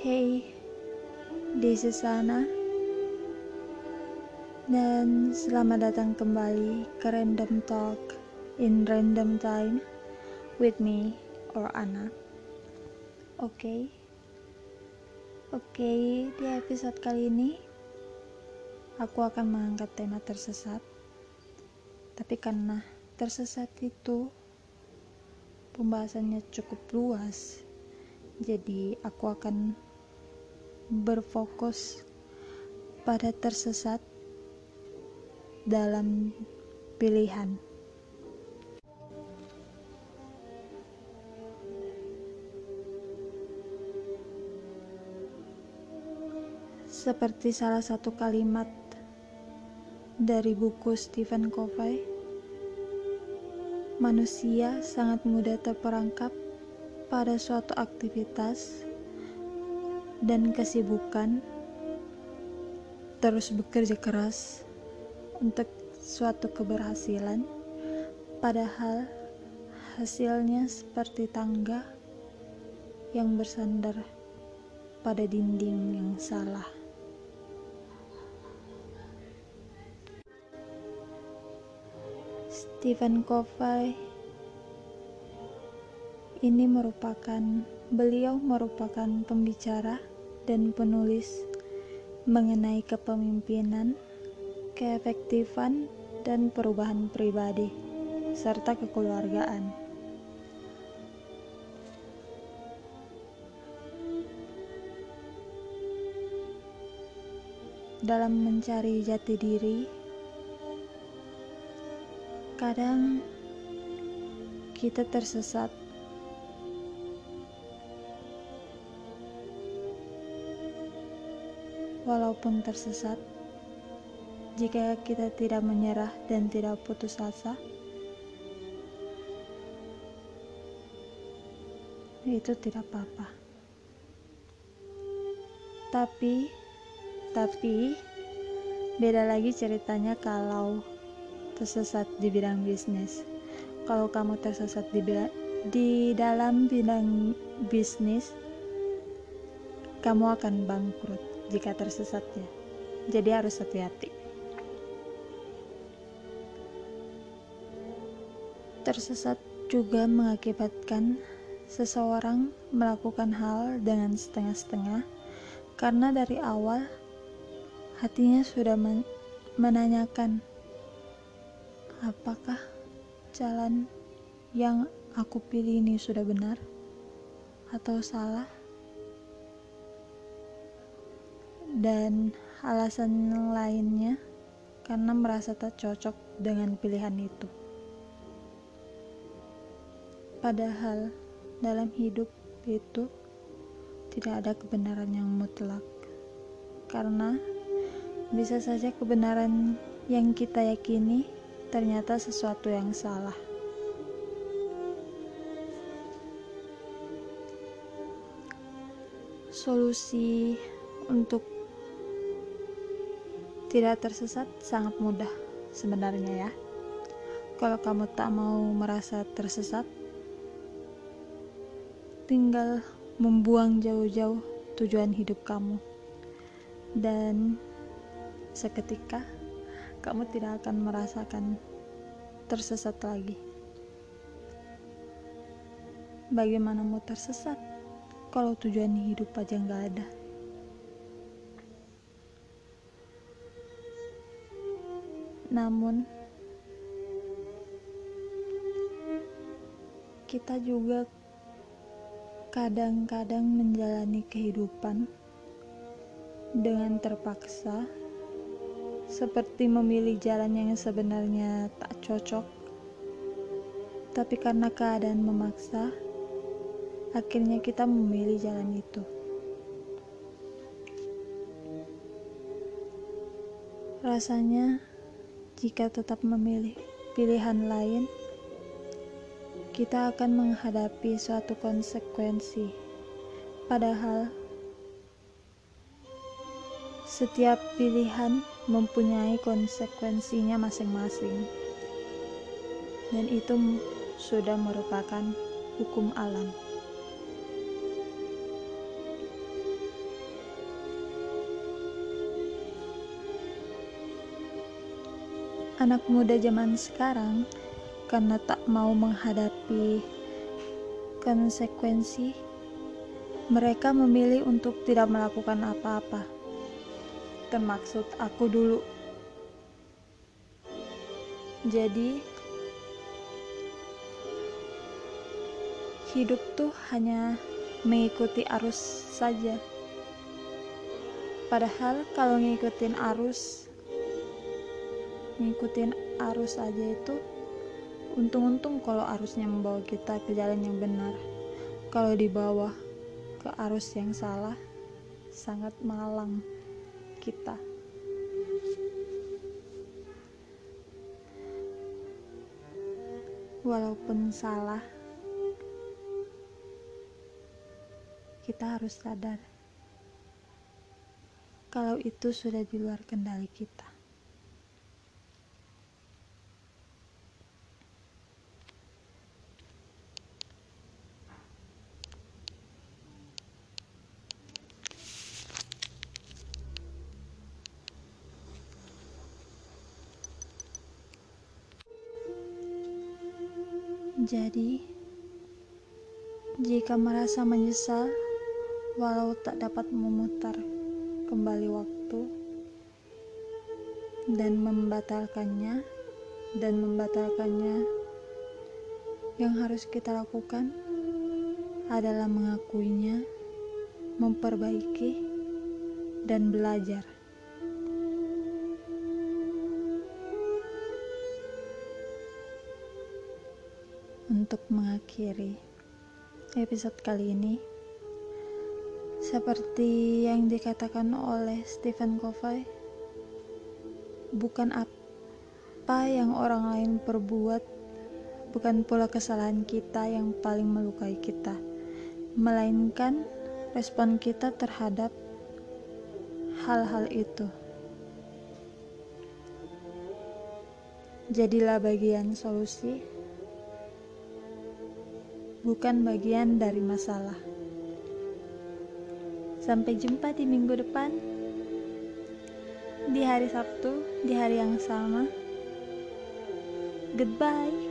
Hey, this is Ana dan selamat datang kembali ke Random Talk in Random Time with me or Ana. Oke, okay. oke okay, di episode kali ini aku akan mengangkat tema tersesat, tapi karena tersesat itu pembahasannya cukup luas, jadi aku akan berfokus pada tersesat dalam pilihan. Seperti salah satu kalimat dari buku Stephen Covey, manusia sangat mudah terperangkap pada suatu aktivitas dan kesibukan, terus bekerja keras untuk suatu keberhasilan, padahal hasilnya seperti tangga yang bersandar pada dinding yang salah. Stephen Covey ini merupakan beliau merupakan pembicara dan penulis mengenai kepemimpinan, keefektifan, dan perubahan pribadi, serta kekeluargaan. Dalam mencari jati diri, kadang kita tersesat walaupun tersesat, jika kita tidak menyerah dan tidak putus asa, itu tidak apa-apa. Tapi, tapi, beda lagi ceritanya kalau tersesat di bidang bisnis. Kalau kamu tersesat di, di dalam bidang bisnis, kamu akan bangkrut jika tersesatnya. Jadi harus hati-hati. Tersesat juga mengakibatkan seseorang melakukan hal dengan setengah-setengah karena dari awal hatinya sudah men menanyakan apakah jalan yang aku pilih ini sudah benar atau salah dan alasan lainnya karena merasa tak cocok dengan pilihan itu. Padahal dalam hidup itu tidak ada kebenaran yang mutlak. Karena bisa saja kebenaran yang kita yakini ternyata sesuatu yang salah. Solusi untuk tidak tersesat sangat mudah sebenarnya ya. Kalau kamu tak mau merasa tersesat, tinggal membuang jauh-jauh tujuan hidup kamu. Dan seketika kamu tidak akan merasakan tersesat lagi. Bagaimana mau tersesat kalau tujuan hidup aja nggak ada? Namun, kita juga kadang-kadang menjalani kehidupan dengan terpaksa, seperti memilih jalan yang sebenarnya tak cocok, tapi karena keadaan memaksa, akhirnya kita memilih jalan itu. Rasanya jika tetap memilih pilihan lain, kita akan menghadapi suatu konsekuensi. Padahal, setiap pilihan mempunyai konsekuensinya masing-masing, dan itu sudah merupakan hukum alam. Anak muda zaman sekarang karena tak mau menghadapi konsekuensi, mereka memilih untuk tidak melakukan apa-apa. Termaksud aku dulu. Jadi, hidup tuh hanya mengikuti arus saja. Padahal kalau ngikutin arus, ngikutin arus aja itu untung-untung kalau arusnya membawa kita ke jalan yang benar. Kalau di bawah ke arus yang salah, sangat malang kita. Walaupun salah, kita harus sadar kalau itu sudah di luar kendali kita. Jadi, jika merasa menyesal, walau tak dapat memutar kembali waktu dan membatalkannya dan membatalkannya yang harus kita lakukan adalah mengakuinya memperbaiki dan belajar untuk mengakhiri episode kali ini seperti yang dikatakan oleh Stephen Covey, bukan apa yang orang lain perbuat, bukan pula kesalahan kita yang paling melukai kita, melainkan respon kita terhadap hal-hal itu. Jadilah bagian solusi, bukan bagian dari masalah. Sampai jumpa di minggu depan, di hari Sabtu, di hari yang sama. Goodbye.